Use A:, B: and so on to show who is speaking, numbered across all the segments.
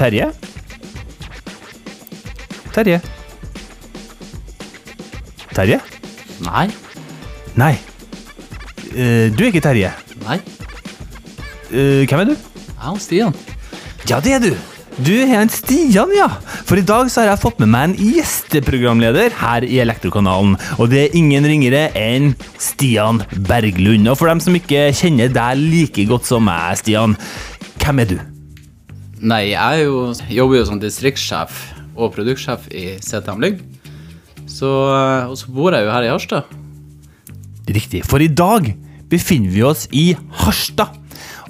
A: Terje? Terje? Terje?
B: Nei.
A: Nei. Eh, du er ikke Terje.
B: Nei.
A: Eh, hvem er du?
B: Jeg er Stian.
A: Ja, det er du. Du er en Stian, ja. For i dag så har jeg fått med meg en gjesteprogramleder her i Elektrokanalen. Og det er ingen ringere enn Stian Berglund. Og for dem som ikke kjenner deg like godt som meg, Stian, hvem er du?
B: Nei, jeg jo, jobber jo som distriktssjef og produktsjef i CTM Lygg. Og så bor jeg jo her i Harstad.
A: Riktig, for i dag befinner vi oss i Harstad.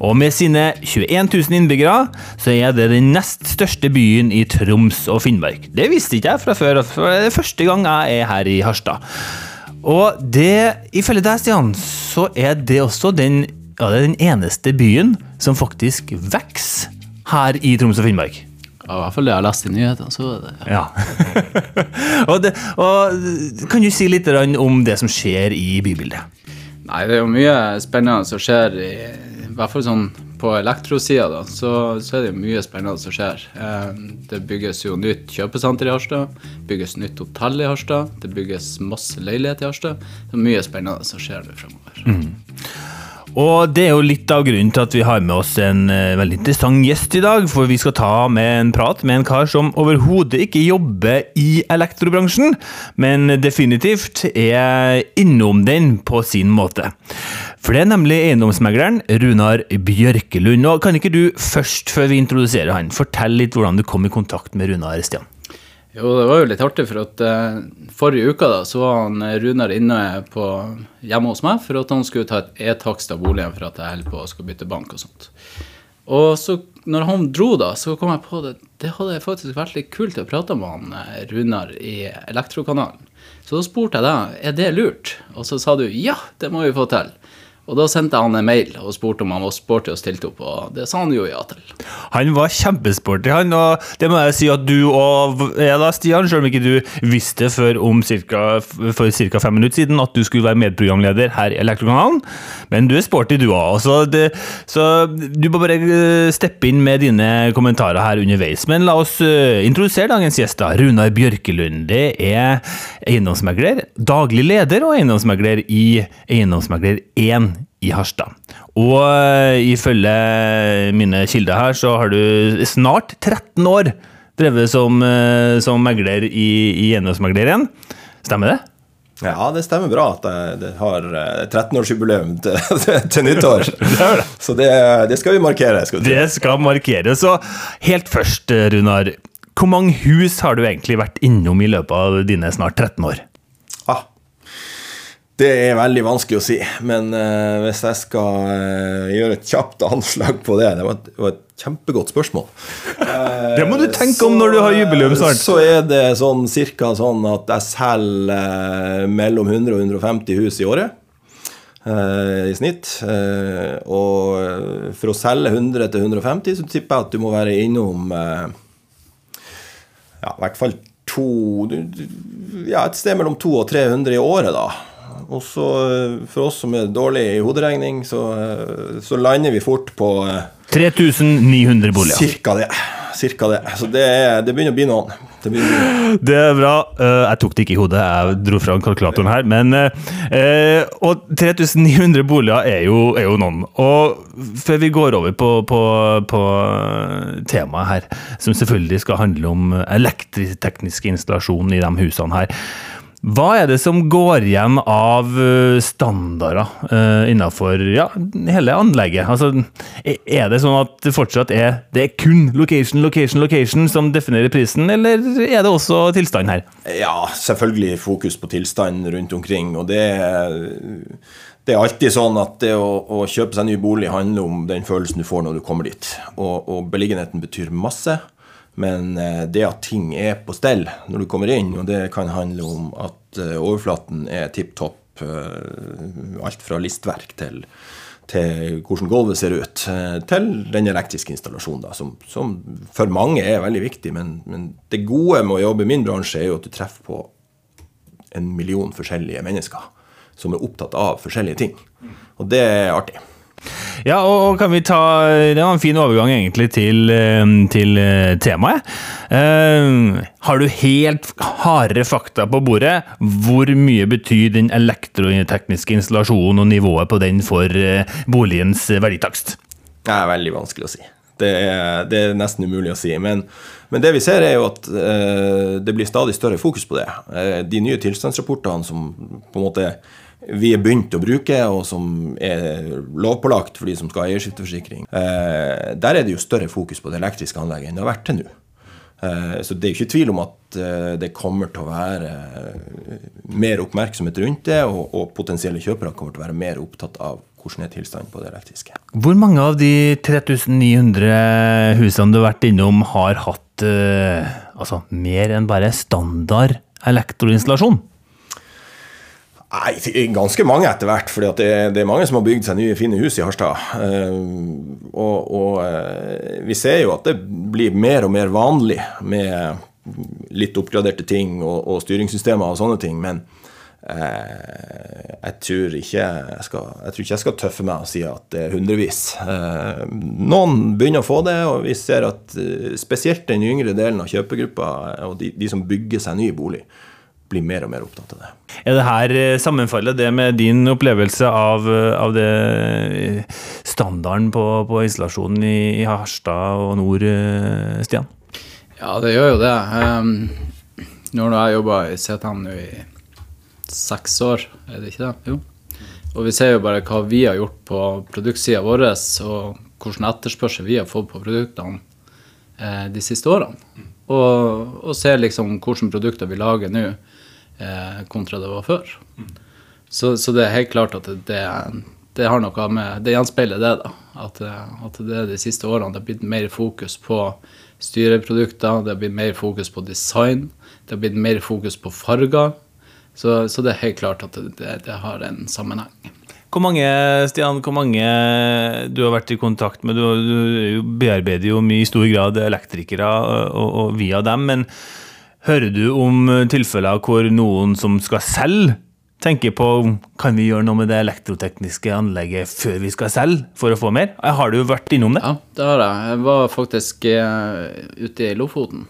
A: Og med sine 21 000 innbyggere, så er det den nest største byen i Troms og Finnmark. Det visste ikke jeg fra før, for det er første gang jeg er her i Harstad. Og det, ifølge deg, Stian, så er det også den, ja, det den eneste byen som faktisk vokser her i Troms og Finnmark.
B: Ja, I hvert fall det jeg har lest i nyhetene. så det...
A: Ja. og, det, og kan du si litt om det som skjer i bybildet?
B: Nei, det er jo mye spennende som skjer, i, i hvert fall sånn på elektrosida, så, så er det jo mye spennende som skjer. Eh, det bygges jo nytt kjøpesenter i Harstad, bygges nytt hotell i Harstad, det bygges masse leiligheter i Harstad. Det er mye spennende som skjer nå fremover.
A: Og det er jo litt av grunnen til at vi har med oss en eh, veldig interessant gjest i dag. For vi skal ta med en prat med en kar som overhodet ikke jobber i elektrobransjen, men definitivt er innom den på sin måte. For det er nemlig eiendomsmegleren Runar Bjørkelund. Og kan ikke du først, før vi introduserer han, fortelle litt hvordan du kom i kontakt med Runar, Stian?
B: Jo, det var jo litt artig, for at eh, forrige uka da, så var han eh, Runar inne på, hjemme hos meg for at han skulle ta et e-takst av boligen for at jeg holder på å skal bytte bank og sånt. Og så når han dro da, så kom jeg på det, det hadde faktisk vært litt kult å prate med han eh, Runar i Elektrokanalen. Så da spurte jeg deg, er det lurt? Og så sa du, ja, det må vi få til. Og da sendte han en mail og spurte om han var sporty og stilte opp, og det sa han jo ja til.
A: Han var kjempesporty, han, og det må jeg si at du og jeg da, Stian, selv om ikke du visste før om cirka, for ca. fem minutter siden at du skulle være medprogramleder her i Elektrokanalen. Men du er sporty, du òg. Så, så du må bare eh, steppe inn med dine kommentarer her underveis. Men la oss eh, introdusere dagens gjest, da. Runar Bjørkelund. Det er eiendomsmegler, daglig leder og eiendomsmegler i Eiendomsmegler 1 i Harstad. Og eh, ifølge mine kilder her, så har du snart 13 år drevet som, eh, som megler i, i Eiendomsmegler 1. Stemmer det?
C: Ja, det stemmer bra at jeg det har eh, 13-årsjubileum til, til, til nyttår. Så det, det skal vi markere. Skal.
A: Det skal markeres. Så helt først, eh, Runar. Hvor mange hus har du egentlig vært innom i løpet av dine snart 13 år?
C: Det er veldig vanskelig å si, men uh, hvis jeg skal uh, gjøre et kjapt anslag på det Det var et, var et kjempegodt spørsmål. Uh,
A: Det må du tenke om når du har jubileum snart.
C: Så er det sånn cirka sånn at jeg selger eh, mellom 100 og 150 hus i året. eh, I snitt. Eh, og for å selge 100 til 150, så tipper jeg at du må være innom eh, ja, i hvert fall to Ja, et sted mellom 200 og 300 i året, da. Og så eh, for oss som er dårlige i hoderegning, så, eh, så lander vi fort på eh,
A: 3900 boliger.
C: cirka det. Cirka det. Så det, er, det begynner å bli noen. Det.
A: Det er bra. Eh, Jeg tok det ikke i hodet, jeg dro fra kalkulatoren her. Men, eh, og 3900 boliger er jo, er jo noen. Og før vi går over på, på, på temaet her, som selvfølgelig skal handle om elektriteknisk installasjon i de husene her. Hva er det som går igjen av eh, standarder uh, innenfor ja, hele anlegget? Altså, er- er det sånn at det fortsatt er, det er kun location, location, location som definerer prisen, eller er det også tilstand her?
C: Ja, selvfølgelig fokus på tilstand rundt omkring. Og det, det er alltid sånn at det å, å kjøpe seg ny bolig handler om den følelsen du får når du kommer dit. Og, og beliggenheten betyr masse. Men eh, det at ting er på stell når du kommer inn, og det kan handle om at eh, overflaten er tipp topp, eh, alt fra listverk til, til hvordan gulvet ser ut, til den elektriske installasjonen, da, som, som for mange er veldig viktig. Men, men det gode med å jobbe i min bransje er jo at du treffer på en million forskjellige mennesker som er opptatt av forskjellige ting. Og det er artig.
A: Ja, og kan vi ta Det var en fin overgang egentlig til, eh, til eh, temaet. Uh, har du helt harde fakta på bordet? Hvor mye betyr den elektrotekniske installasjonen og nivået på den for boligens verditakst?
C: Det er veldig vanskelig å si. Det er, det er nesten umulig å si. Men, men, det vi ser, er jo at uh, det blir stadig større fokus på det. Uh, de nye tilstandsrapportene som på en måte vi er begynt å bruke, og som er lovpålagt for de som skal ha eierskifteforsikring, eh, der er det jo større fokus på det elektriske anlegget enn det har vært til nå. Så det er jo ikke tvil om at det kommer til å være mer oppmerksomhet rundt det, og, og potensielle kjøpere kommer til å være mer opptatt av hvordan er tilstanden på det elektriske.
A: Hvor mange av de 3900 husene du har vært innom, har hatt uh, altså, mer enn bare standard elektroinstallasjon?
C: Nei, ganske mange etter hvert. For det, det, er mange som har bygd seg nye, fine hus i Harstad. Uh, og, og uh, vi ser jo at det blir mer og mer vanlig med litt oppgraderte ting og, og styringssystemer og sånne ting. Men Eh, jeg tror, ikke jeg, skal, jeg tror ikke jeg skal tøffe meg og si at det er hundrevis. Eh, noen begynner å få det, og vi ser at eh, spesielt den yngre delen av kjøpegruppa og de, de som bygger seg ny bolig, blir mer og mer opptatt av det.
A: Er det her sammenfallet det med din opplevelse av, av det standarden på, på installasjonen i, i, Harstad og nord, Stian?
B: Ja, det gjør jo det. Um, nå har jeg jobba i CTM nå i seks år, er det ikke det? Jo. Og vi ser jo bare hva vi har gjort på produktsida vår, og hvilken etterspørsel vi har fått på produktene eh, de siste årene. Og, og ser liksom hvilke produkter vi lager nå, eh, kontra det var før. Så, så, det er helt klart at det, det har noe med Det gjenspeiler det, da. At, at det de siste årene det har blitt mer fokus på styreprodukter, det har blitt mer fokus på design, det har blitt mer fokus på farger. Så, så, det er helt klart at det, det, har en sammenheng.
A: Hvor mange Stian, hvor mange du har vært i kontakt med? Du, du bearbeider jo mye i stor grad elektrikere og, og via dem. Men hører du om tilfeller hvor noen som skal selge, tenker på kan vi gjøre noe med det elektrotekniske anlegget før vi skal selge, for å få mer? Har du vært innom det?
B: Ja, det har jeg. Jeg var faktisk uh, ute i Lofoten,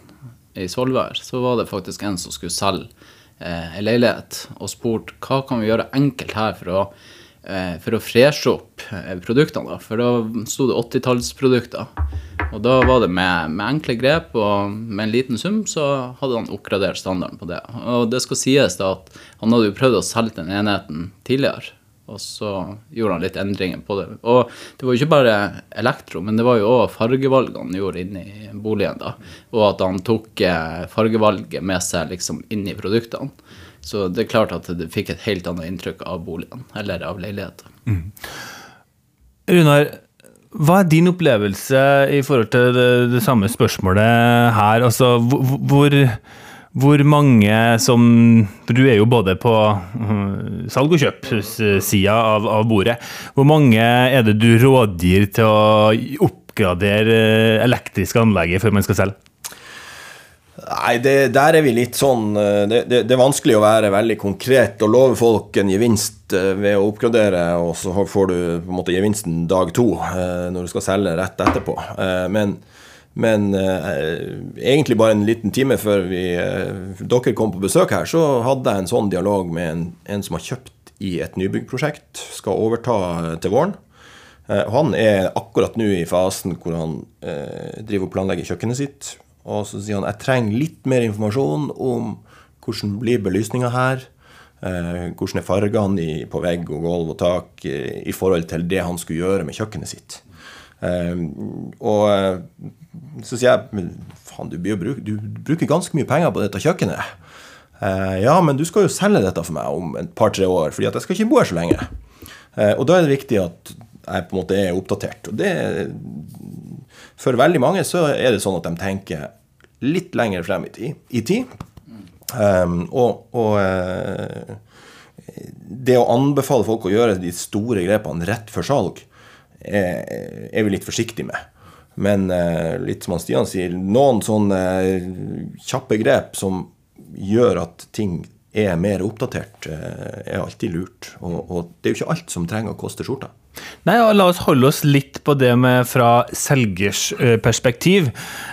B: i Svolvær. Så var det faktisk en som skulle selge eh, en leilighet og spurt hva kan vi gjøre enkelt her for å, eh, for å freshe opp eh, produktene. Da. For da sto det 80-tallsprodukter. Og da var det med, med, enkle grep og med en liten sum så hadde han oppgradert standarden på det. Og det skal sies da at han hadde jo prøvd å selge den enheten tidligere. Og så gjorde han litt endringer på det. Og det var jo ikke bare elektro, men det var jo òg fargevalgene han gjorde inni boligen. da. Og at han tok eh, fargevalget med seg liksom inn i produktene. Så det er klart at det fikk et helt annet inntrykk av boligen, eller av leiligheten. Mm.
A: Runar, hva er din opplevelse i forhold til det, det samme spørsmålet her? Altså, hvor hvor mange som Du er jo både på uh, salg- og kjøp-sida av, av, bordet. Hvor mange er det du rådgir til å oppgradere elektriske anlegget før man skal selge?
C: Nei, det, der er vi litt sånn uh, det, det, det, er vanskelig å være veldig konkret og love folk en gevinst uh, ved å oppgradere, og så får du på en måte gevinsten dag to når du skal selge rett etterpå. Men men eh, egentlig bare en liten time før vi, eh, dere kom på besøk her, så hadde jeg en sånn dialog med en, en som har kjøpt i et nybyggprosjekt, skal overta eh, til våren. Eh, han er akkurat nå i fasen hvor han eh, driver og planlegger kjøkkenet sitt. Og så sier han jeg trenger litt mer informasjon om hvordan blir belysninga her. Eh, hvordan er fargene i, på vegg og gulv og tak i forhold til det han skulle gjøre med kjøkkenet sitt. og så sier jeg faen, du, du, bruker ganske mye penger på dette kjøkkenet. Eh, ja, men du skal jo selge dette for meg om et par-tre år, fordi at jeg skal ikke bo her så lenge. Eh, og da er det viktig at jeg på en måte er oppdatert. Og det For veldig mange så er det sånn at de tenker litt lenger frem i tid. I tid. Um, og, og uh, det å anbefale folk å gjøre de store grepene rett før salg, er, er vi litt forsiktige med. Men uh, litt som Stian sier, noen sånne eh, kjappe grep som gjør at ting er mer oppdatert, eh, er alltid lurt. Og, og, det er jo ikke alt som trenger å koste skjorta.
A: Nei, ja, La oss holde oss litt på det med fra selgers perspektiv.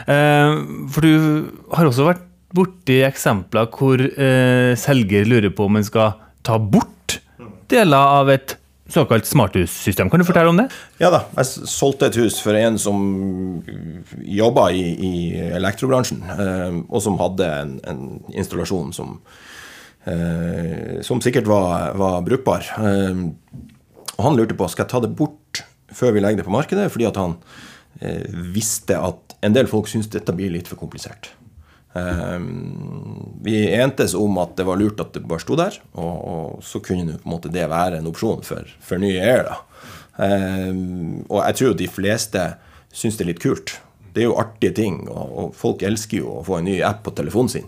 A: Eh, for du har også vært borti eksempler hvor eh, selger lurer på om en skal ta bort deler av et såkalt smarthussystem. Kan du fortelle om det?
C: Ja da. Jeg solgte et hus for en som jobba i, i elektrobransjen, eh, og som hadde en, en installasjon som, som sikkert var, var brukbar. Og han lurte på skal jeg ta det bort før vi legger det på markedet, fordi at han eh, visste at en del folk syntes dette blir litt for komplisert. Eh, vi entes om at det var lurt at det bare sto der, og, og så kunne på en måte det være en opsjon for, for nye eiere. Eh, og jeg tror de fleste syns det er litt kult. Det er jo artige ting, og, og, folk elsker jo å få en ny app på telefonen sin.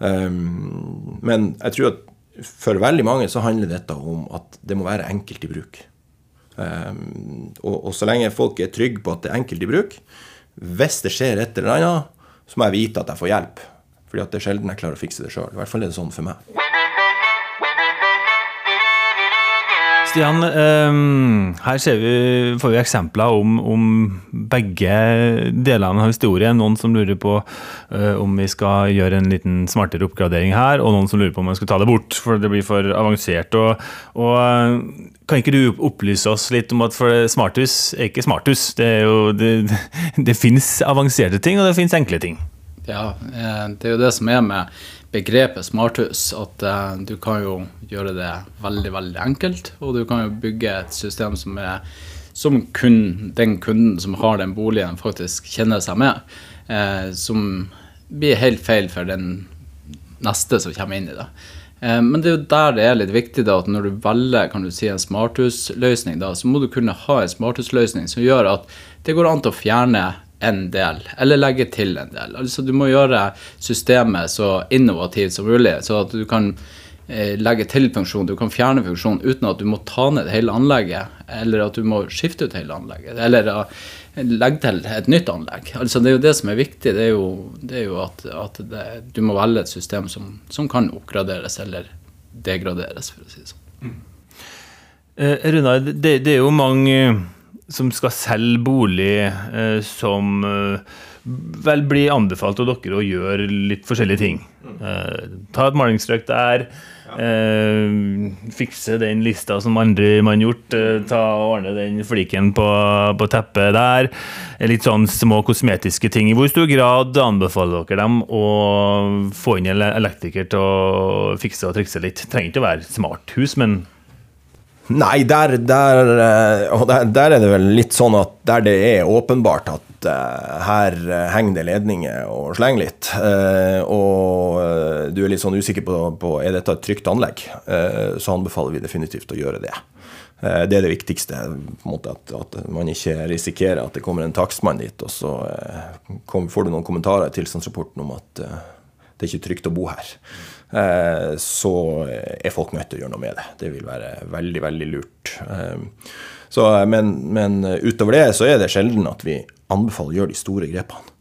C: Um, men jeg tror at for veldig mange så handler dette om at det må være enkelt i bruk. Og, og så lenge folk er trygge på at det er enkelt i bruk, hvis det skjer et eller annet så må jeg vite at jeg får hjelp. Fordi at det er sjelden jeg klarer å fikse det sjøl. I hvert fall er det sånn for meg.
A: Stian, um, her vi, får vi eksempler om, om, begge delene av historien. Noen som lurer på uh, om vi skal gjøre en liten smartere oppgradering her, og noen som lurer på om vi skal ta det bort, for det blir for avansert. Og, og uh, kan ikke du opplyse oss litt om at for smarthus er ikke smarthus? Det, er jo, det, det finnes avanserte ting, og det finnes enkle ting.
B: Ja, eh, det er jo det som er med begrepet smarthus, at uh, du kan jo gjøre det veldig, veldig enkelt. Og du kan jo bygge et system som, er, som kun den kunden som har den boligen, faktisk kjenner seg med. Uh, som blir helt feil for den neste som kommer inn i det. Uh, men det er jo der det er litt viktig da, at når du velger kan du si, en smarthusløsning, da, så må du kunne ha en smarthusløsning som gjør at det går an til å fjerne en del, eller legge til en del. Altså Du må gjøre systemet så innovativt som mulig, så at du kan eh, legge til funksjon, du kan fjerne funksjon uten at du må ta ned hele anlegget, eller at du må skifte ut hele anlegget, eller uh, legge til et nytt anlegg. Altså Det er jo det som er viktig, det er jo, det er jo at, at det, du må velge et system som, som, kan oppgraderes eller degraderes, for å si det sånn. Mm.
A: Eh, Runar, det, det er jo mange som skal selge bolig, eh, som eh, vel blir anbefalt av dere å gjøre litt forskjellige ting. Eh, ta et malingsstrøk der. Fikse den lista som andre har gjort. Ta og Ordne den fliken på, på, teppet der. Litt sånn små kosmetiske ting. I hvor stor grad anbefaler dere dem å få inn en elektriker til å fikse og trikse litt? Trenger ikke å være smart hus, men
C: Nei, der, der, eh, der, der, er det vel litt sånn at der det er åpenbart at uh, her henger det ledninger og slenger litt, og du er litt sånn usikker på, på er dette et trygt anlegg, så anbefaler vi definitivt å gjøre det. Det er det viktigste. Måte, at, at, man ikke risikerer at det kommer en takstmann dit, og så får du noen kommentarer i tilstandsrapporten om at det er ikke trygt å bo her. Eh, så er folk nødt til å gjøre noe med det. Det vil være veldig, veldig lurt. Eh, så, men, men, utover det så er det sjelden at vi anbefaler å gjøre de store grepene.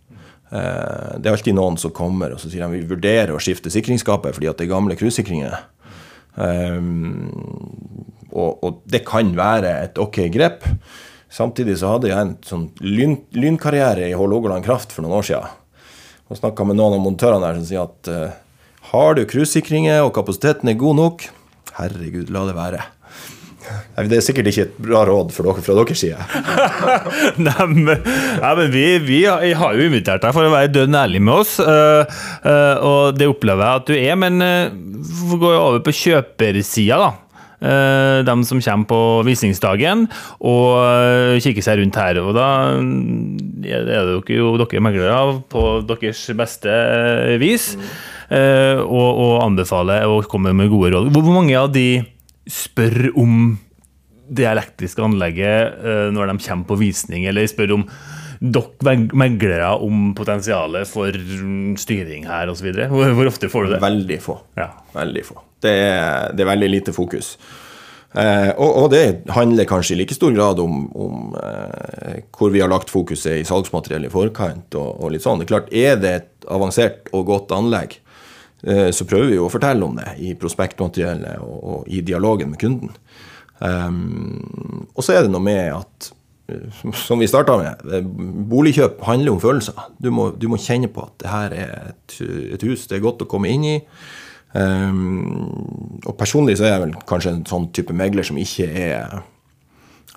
C: Eh, det er alltid noen som kommer og så sier at vi vurderer å skifte sikringsskapet fordi at det er gamle cruisesikringer. Og, og, det kan være et ok grep. Samtidig så hadde jeg en sånn lyn, lynkarriere i Hålogaland Kraft for noen år siden. Og snakka med noen av montørene der som sier at har du cruisesikringer og kapasiteten er god nok, herregud, la det være. Det er sikkert ikke et bra råd for dere fra deres side.
A: Nei, men, nei, men vi, vi, har jo invitert deg for å være dønn ærlig med oss, uh, uh, og det opplever jeg at du er. Men uh, går jo over på kjøpersida, da. Uh, dem som kommer på visningsdagen og kikker seg rundt her. Og da er det jo dere meglere på deres beste vis. Mm. Eh, og, og anbefaler å komme med gode råd. Hvor mange av de spør om det elektriske anlegget eh, når de kommer på visning, eller spør om dere meglere om potensialet for styring her osv.? Hvor, hvor ofte får du det?
C: Veldig få. Ja. Veldig få. Det er, det er, veldig lite fokus. Eh, og, og, det handler kanskje i like stor grad om, om eh, hvor vi har lagt fokuset i salgsmateriell i forkant. Og, og, litt sånn. Det er klart, er det et avansert og godt anlegg, Eh, så prøver vi å fortelle om det i prospektmateriellet og, i dialogen med kunden. Um, og så er det noe med at eh, som vi starta med, eh, boligkjøp handler om følelser. Du må, du må, kjenne på at det her er et, et, hus det er godt å komme inn i. Um, og personlig så er jeg vel kanskje en sånn type megler som ikke er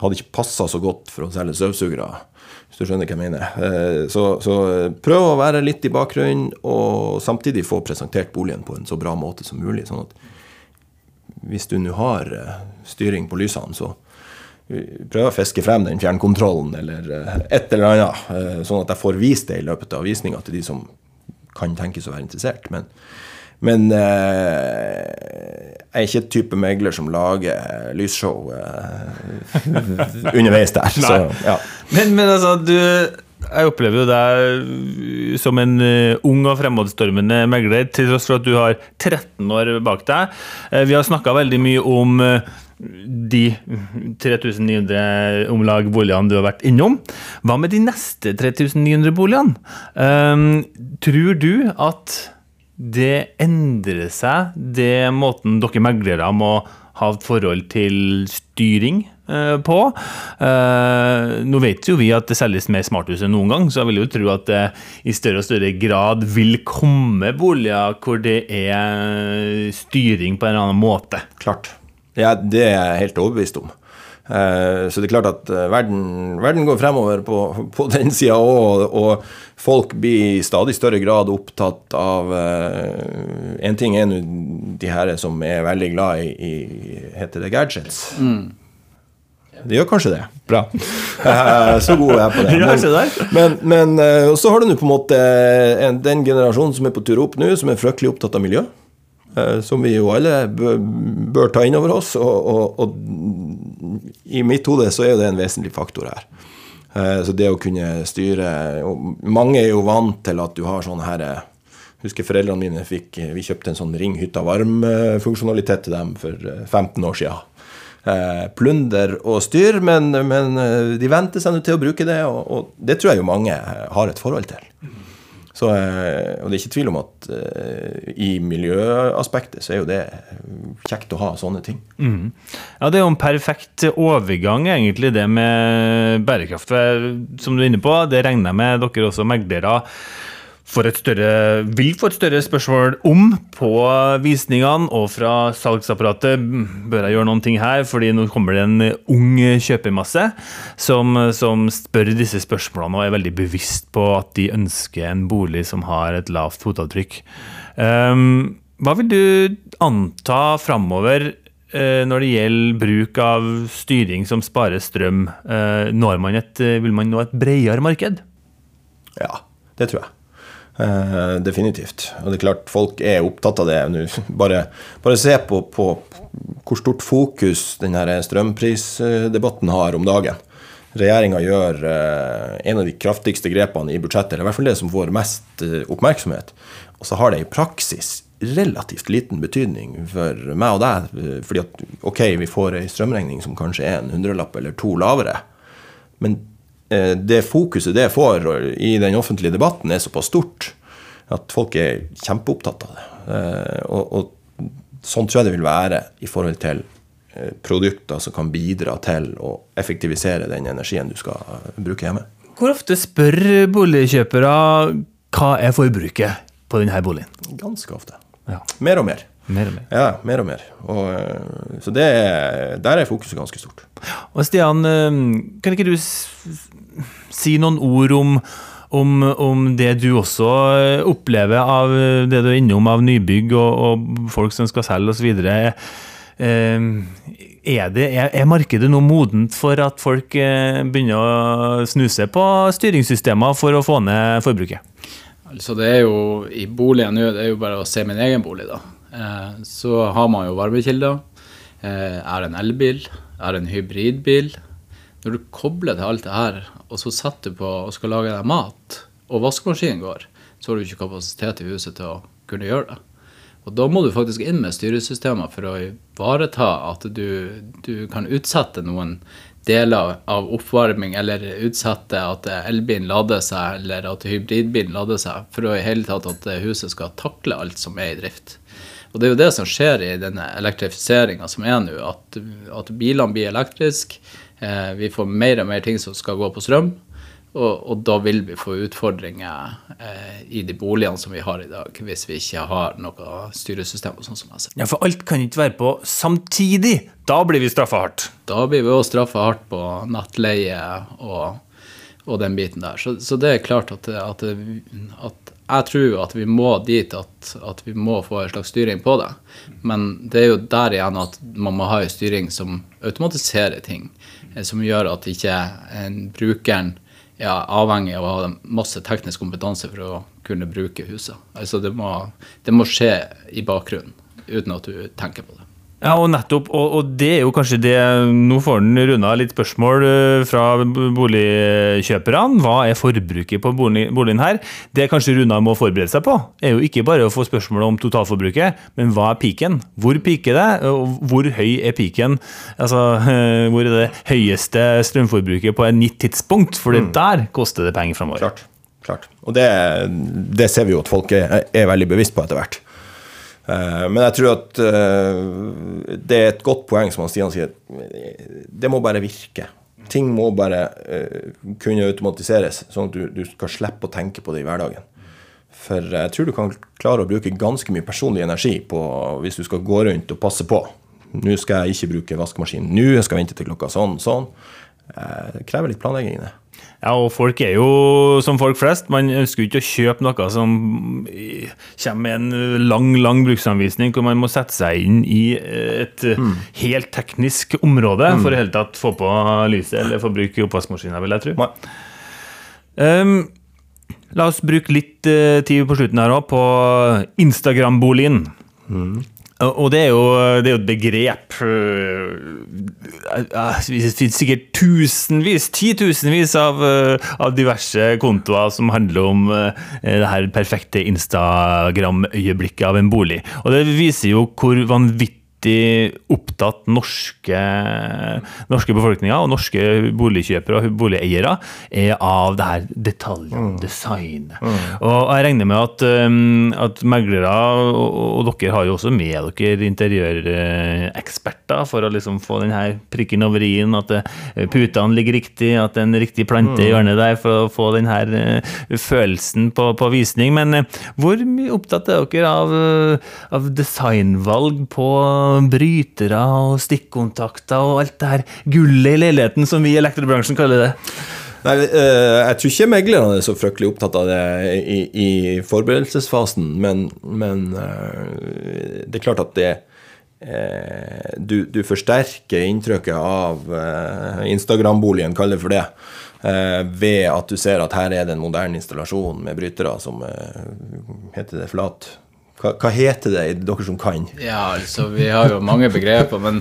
C: Hadde ikke passa så godt for å selge støvsugere, hvis du skjønner hva jeg mener. Uh, så, så prøv å være litt i bakgrunnen, og samtidig få presentert boligen på en så bra måte som mulig. sånn at hvis du nå har uh, styring på lysene, så prøv å fiske frem den fjernkontrollen eller et eller annet, sånn at jeg får vist det i løpet av visninga til de som kan tenkes å være interessert. Men, men jeg er ikke et type megler som lager lysshow underveis der. så, ja.
A: men, men altså, du jeg opplever jo deg som en ung og fremadstormende megler, til tross for at du har 13 år bak deg. Vi har snakka veldig mye om de 3900 om lag boligene du har vært innom. Hva med de neste 3900 boligene? Um, tror du at det endrer seg, det måten dere meglere må ha et forhold til styring eh, på? Eh, nå vet jo vi at det selges mer smarthus enn noen gang, så jeg vil jo tro at det i større og større grad vil komme boliger hvor det er styring på en eller annen måte.
C: Klart. Ja, det er jeg helt overbevist om. Uh, så det er klart at uh, verden, verden, går fremover på, på den sida òg, og folk blir i stadig større grad opptatt av uh, En ting er nå de her som er veldig glad i, i heter det gadgets. Mm. Det gjør kanskje det. Bra. så god er jeg på det. Men, men, men så har du nå på en måte den generasjonen som er på tur opp nå, som er fryktelig opptatt av miljø. Eh, som vi jo alle bør ta inn over oss. Og, og, og, i mitt hode så er det en vesentlig faktor her. Eh, så det å kunne styre Mange er jo vant til at du har sånne her jeg husker foreldrene mine fikk Vi kjøpte en sånn ring hytta varm-funksjonalitet til dem for 15 år siden. Plunder og styr, men, men de venter seg nå til å bruke det, og, og det tror jeg jo mange har et forhold til. Så, eh, og det er ikke tvil om at uh, i miljøaspektet så er jo det kjekt å ha sånne ting.
A: Mm. Ja, det er jo en perfekt overgang, egentlig, det med bærekraft. Som du er inne på, det regner jeg med dere også meglere større, vil få et større spørsmål om på visningene og fra salgsapparatet. Bør jeg gjøre noen ting her? Fordi nå kommer det en ung kjøpermasse som, som spør disse spørsmålene og er veldig bevisst på at de ønsker en bolig som har et lavt fotavtrykk. Um, hva vil du anta framover uh, når det gjelder bruk av styring som sparer strøm? når man et, vil man nå et bredere marked?
C: Ja, det tror jeg. Uh, definitivt. Og det er klart, folk er opptatt av det nå. Bare, bare se på, på, hvor stort fokus denne strømprisdebatten har om dagen. Regjeringa gjør uh, en av de kraftigste grepene i budsjettet, eller i hvert fall det som får mest uh, oppmerksomhet. Og så har det i praksis relativt liten betydning for meg og deg. fordi at ok, vi får ei strømregning som kanskje er en hundrelapp eller to lavere. Men Eh, det fokuset det får i den offentlige debatten, er såpass stort at folk er kjempeopptatt av det. Eh, og, og sånn tror jeg det vil være i forhold til eh, produkter som kan bidra til å effektivisere den energien du skal bruke hjemme.
A: Hvor ofte spør boligkjøpere hva er forbruket på denne boligen?
C: Ganske ofte. Ja. Mer og mer.
A: Mer og mer.
C: Ja, mer og mer. Og, så det, der er fokuset ganske stort.
A: Og Stian, kan ikke du si noen ord om, om, om, det du også opplever av det du er innom av nybygg og, og folk som skal selge osv. Eh, er, det, er, er markedet nå modent for at folk eh, begynner å snuse på styringssystemer for å få ned forbruket?
B: Altså det er jo, I boligen nå, det er jo bare å se min egen bolig, da. Eh, så har man jo varmekilder. Jeg har en elbil. Jeg har en hybridbil. Når du kobler til alt det her, og så setter du på og skal lage deg mat, og vaskemaskinen går, så har du ikke kapasitet i huset til å kunne gjøre det. Og da må du faktisk inn med styresystemer for å ivareta at du, du kan utsette noen deler av oppvarming, eller utsette at elbilen lader seg, eller at hybridbilen lader seg, for å i hele tatt at huset skal takle alt som er i drift. Og det er jo det som skjer i denne elektrifiseringa som er nå, at, at bilene blir elektriske. Eh, vi får mer og mer ting som skal gå på strøm. Og, og da vil vi få utfordringer eh, i de boligene som vi har i dag, hvis vi ikke har noe styresystem. og sånn som jeg ser.
A: Ja, For alt kan ikke være på samtidig. Da blir vi straffa hardt.
B: Da blir vi også straffa hardt på nettleie og, og, den biten der. Så, så det er klart at, at, at, jeg tror at vi må dit at, at vi må få en slags styring på det. Men det er jo der igjen at man må ha en styring som automatiserer ting. eh, Som gjør at ikke en brukeren er avhengig av å ha masse teknisk kompetanse for å kunne bruke huset. Altså det må, det må skje i bakgrunnen, uten at du tenker på det.
A: Ja, og nettopp, og, og, det er jo kanskje det Nå får den runda litt spørsmål eh, fra boligkjøperne. Hva er forbruket på boligen her? Det kanskje Runa må forberede seg på, er jo ikke bare å få spørsmål om totalforbruket, men hva er piken? Hvor piker det? og Hvor høy er piken? Altså, hvor er det høyeste strømforbruket på et nytt tidspunkt? For det mm. der koster det penger framover.
C: Klart. Klart. Og det, det, ser vi jo at folk er, er veldig bevisst på etter hvert. Eh, men jeg tror at eh, det er et godt poeng, som Stian sier. Det må bare virke. Ting må bare eh, kunne automatiseres, sånn at du, skal slippe å tenke på det i hverdagen. For jeg tror du kan klare å bruke ganske mye personlig energi på hvis du skal gå rundt og passe på. Nå skal jeg ikke bruke vaskemaskin. Nå jeg skal vente til klokka sånn, sånn. Det krever litt planlegging, det.
A: Ja, og folk er jo som folk flest. Man ønsker jo ikke å kjøpe noe som kommer med en lang, lang bruksanvisning, hvor man må sette seg inn i et mm. helt teknisk område mm. for i hele tatt få på lyset eller få bruke oppvaskmaskina, vil jeg tro. Um, la oss bruke litt uh, tid på slutten her òg på Instagram-boligen. Mm. Og det er, jo, det er jo, et begrep øh, Det finnes sikkert tusenvis, titusenvis av, øh, av diverse kontoer som handler om øh, det her perfekte Instagram-øyeblikket av en bolig. Og det viser jo hvor vanvittig vanvittig opptatt norske, norske befolkninga og norske boligkjøpere og boligeiere er av det her detaljene, mm. designet. Mm. Og jeg regner med at, um, at meglere, og, og, dere har jo også med dere interiøreksperter for å liksom få den her prikken over i-en, at uh, putene ligger riktig, at det er en riktig plante i mm. hjørnet der for å få den her uh, følelsen på, på, visning. Men uh, hvor mye opptatt er dere av, av designvalg på brytere og stikkontakter og alt det her gullet i leiligheten som vi i elektrobransjen kaller det?
C: Nei, eh, Jeg tror ikke meglerne er så fryktelig opptatt av det i, i forberedelsesfasen, men, men, eh, det er klart at det eh, du, du forsterker inntrykket av Instagram-boligen, kaller det for det, ved at du ser at her er det en moderne installasjon med brytere som heter det flat hva, hva, heter det, dere som kan?
B: Ja, altså Vi har jo mange begreper, men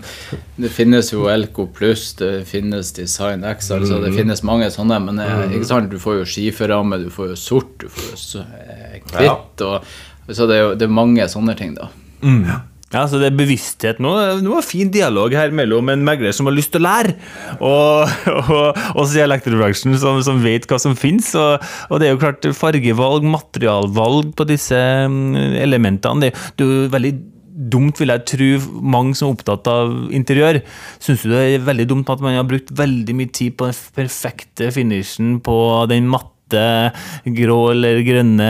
B: det finnes jo Elko pluss, det finnes Design X, altså det mm. finnes mange sånne. Men eh, mm. ikke sant, du får jo skiferamme, du får jo sort, du får jo eh, kvitt. Ja. og Så det er jo det er mange sånne ting, da.
A: Mm. Ja, så det er bevissthet nå. Det var fin dialog her mellom en megler som har lyst til å lære, og, og oss i elektrobransjen som, som, vet hva som finnes. Og, og, det er jo klart fargevalg, materialvalg på disse mm, elementene. Det, det er jo veldig dumt, vil jeg tro, mange som er opptatt av interiør. Syns du det er veldig dumt at man har brukt veldig mye tid på den perfekte finishen på den matte hvite, grå eller grønne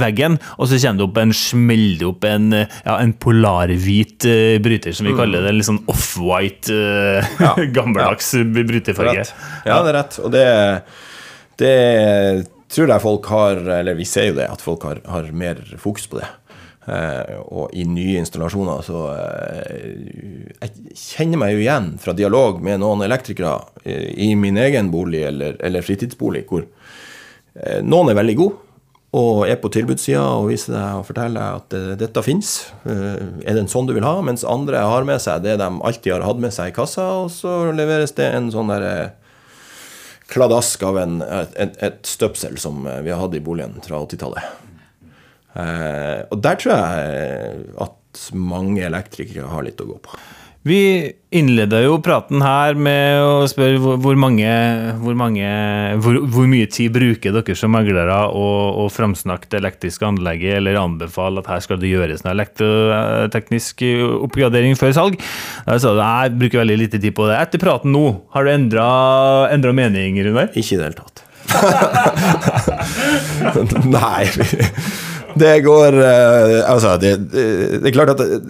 A: veggen, og så kommer det opp en smeller opp en, ja, en polarhvit uh, bryter, som vi mm. kaller det. En Litt sånn off-white, uh, ja. gammeldags ja. brytefarge.
C: Ja, det er rett. Og det, det tror jeg folk har Eller vi ser jo det, at folk har, har mer fokus på det. Uh, og i nye installasjoner så uh, Jeg kjenner meg jo igjen fra dialog med noen elektrikere uh, i min egen bolig eller, eller fritidsbolig, hvor noen er veldig gode og er på tilbudssida og viser deg og forteller deg at uh, dette fins. Uh, er det en sånn du vil ha? Mens andre har med seg det de alltid har hatt med seg i kassa, og så leveres det en sånn der kladask av en, et, et, støpsel som vi har hatt i boligen fra 80-tallet. Eh, og der tror jeg at mange elektrikere har litt å gå på.
A: Vi innleda jo praten her med å spørre hvor, hvor mange, hvor, mange hvor, hvor, mye tid bruker dere som meglere å, å framsnakke det elektriske anlegget, eller anbefale at her skal det gjøres en elektroteknisk oppgradering før salg? Jeg sa jeg bruker veldig lite tid på det. Etter praten nå, har du endra mening, Runar?
C: Ikke i det hele tatt. Nei. Det går uh, Altså, det, det, er klart at det,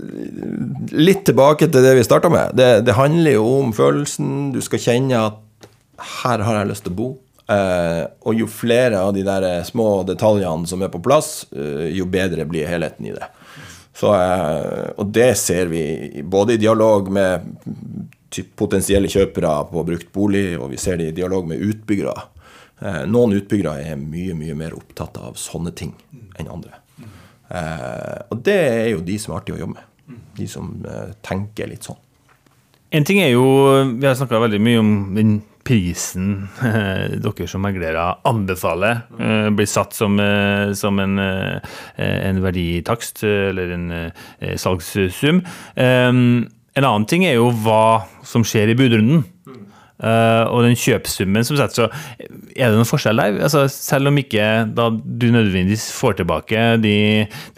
C: Litt tilbake til det vi starta med. Det, det, handler jo om følelsen. Du skal kjenne at her har jeg lyst til å bo. Eh, og jo flere av de der små detaljene som er på plass, eh, jo bedre blir helheten i det. Så, og det ser vi både i dialog med potensielle kjøpere på brukt bolig, og vi ser det i dialog med utbyggere. Noen utbyggere er mye, mye mer opptatt av sånne ting enn andre. Eh, og det er jo de som er artige å jobbe med. De som eh, tenker litt sånn.
A: En ting er jo Vi har snakka veldig mye om den prisen dere som meglere anbefaler eh, blir satt som, som en, en, verditakst eller en salgssum. En annen ting er jo hva som skjer i budrunden. Uh, og den kjøpsummen som setter, så er det noen forskjell der? Altså, selv om ikke du nødvendigvis får tilbake de,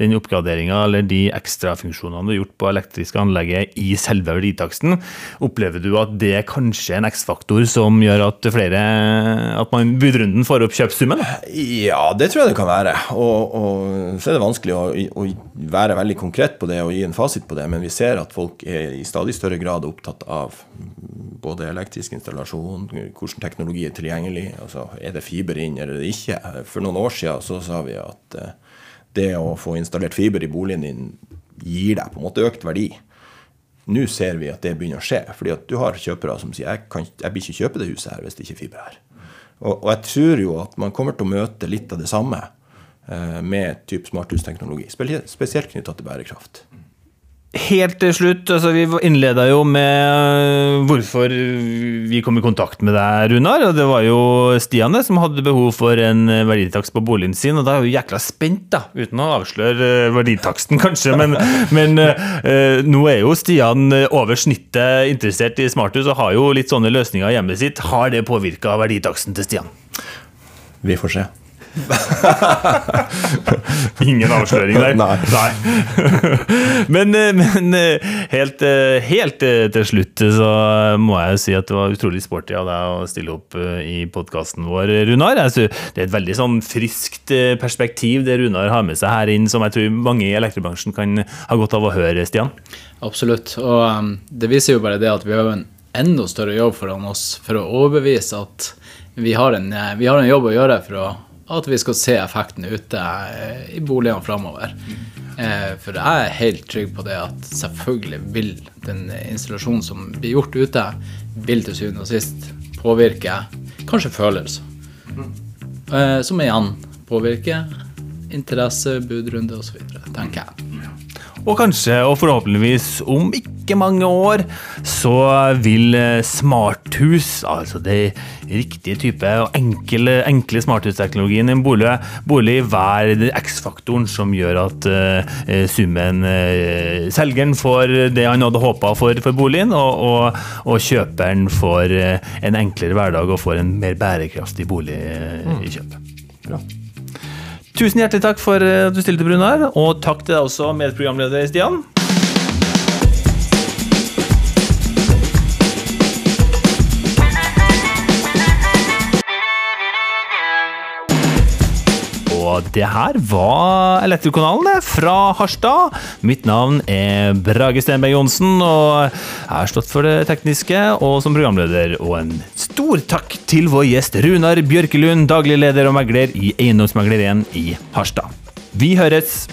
A: den oppgraderinga eller de ekstrafunksjonene du har gjort på elektriske anlegget i selve verditaksten, opplever du at det er kanskje en X-faktor som gjør at flere at man budrunden får opp kjøpssummen?
C: Ja, det tror jeg det kan være. Og, og så er det vanskelig å, å, være veldig konkret på det og gi en fasit på det, men vi ser at folk er i stadig større grad opptatt av både elektrisk installasjon, hvordan teknologi er tilgjengelig. altså Er det fiber inn eller ikke? For noen år siden så sa vi at eh, det å få installert fiber i boligen din gir deg på en måte økt verdi. Nå ser vi at det begynner å skje. fordi at du har kjøpere som sier jeg, kan, jeg blir ikke kjøpe det huset her hvis det ikke er fiber her. Og, og, jeg tror jo at man kommer til å møte litt av det samme eh, med type smarthusteknologi. Spesielt knytta til bærekraft.
A: Helt til slutt, altså vi innleda jo med hvorfor vi kom i kontakt med deg, Runar. og Det var jo Stiane som hadde behov for en verditakst på boligen sin. og Da er jo jækla spent, da, uten å avsløre eh, verditaksten, kanskje. Men, men uh, nå er jo Stian over snittet interessert i smarthus og har jo litt sånne løsninger i hjemmet sitt. Har det påvirka verditaksten til Stian?
C: Vi får se.
A: Ingen avsløring der.
C: Nei. Nei.
A: men, eh, men eh, helt, eh, helt, til slutt så må jeg si at det var utrolig sporty av deg å stille opp i podkasten vår, Runar. Det er et veldig sånn friskt perspektiv det Runar har med seg her inn, som jeg tror mange i elektrobransjen kan ha godt av å høre, Stian.
B: Absolutt. Og um, det viser jo bare det at vi har en enda større jobb foran oss for å overbevise at vi har en, vi har en jobb å gjøre for å at vi skal se effekten ute eh, i boligene framover. Eh, for jeg er helt trygg på det at selvfølgelig vil den installasjonen som blir gjort ute, vil til syvende og sist påvirke kanskje følelser. Eh, som igjen påvirker interesse, budrunde osv., tenker jeg.
A: Og kanskje, og forhåpentligvis om ikke mange år, så vil eh, smarthus, altså det riktige type og enkle, enkle smarthusteknologien i en bolig, bolig være X-faktoren som gjør at uh, summen uh, Selgeren får det han hadde håpa for, for, boligen, og, og, og kjøperen får uh, en enklere hverdag og får en mer bærekraftig bolig i kjøpet. Bra. Tusen hjertelig takk for eh, at du stilte, Brunar. Og takk til deg også, medprogramleder Stian. Og det her var Elektrokanalen fra Harstad. Mitt navn er Brage Stenberg Johnsen, og jeg har stått for det tekniske og som programleder. Og en stor takk til vår gjest Runar Bjørkelund, daglig leder og megler i Eiendomsmegler 1 i Harstad. Vi høres!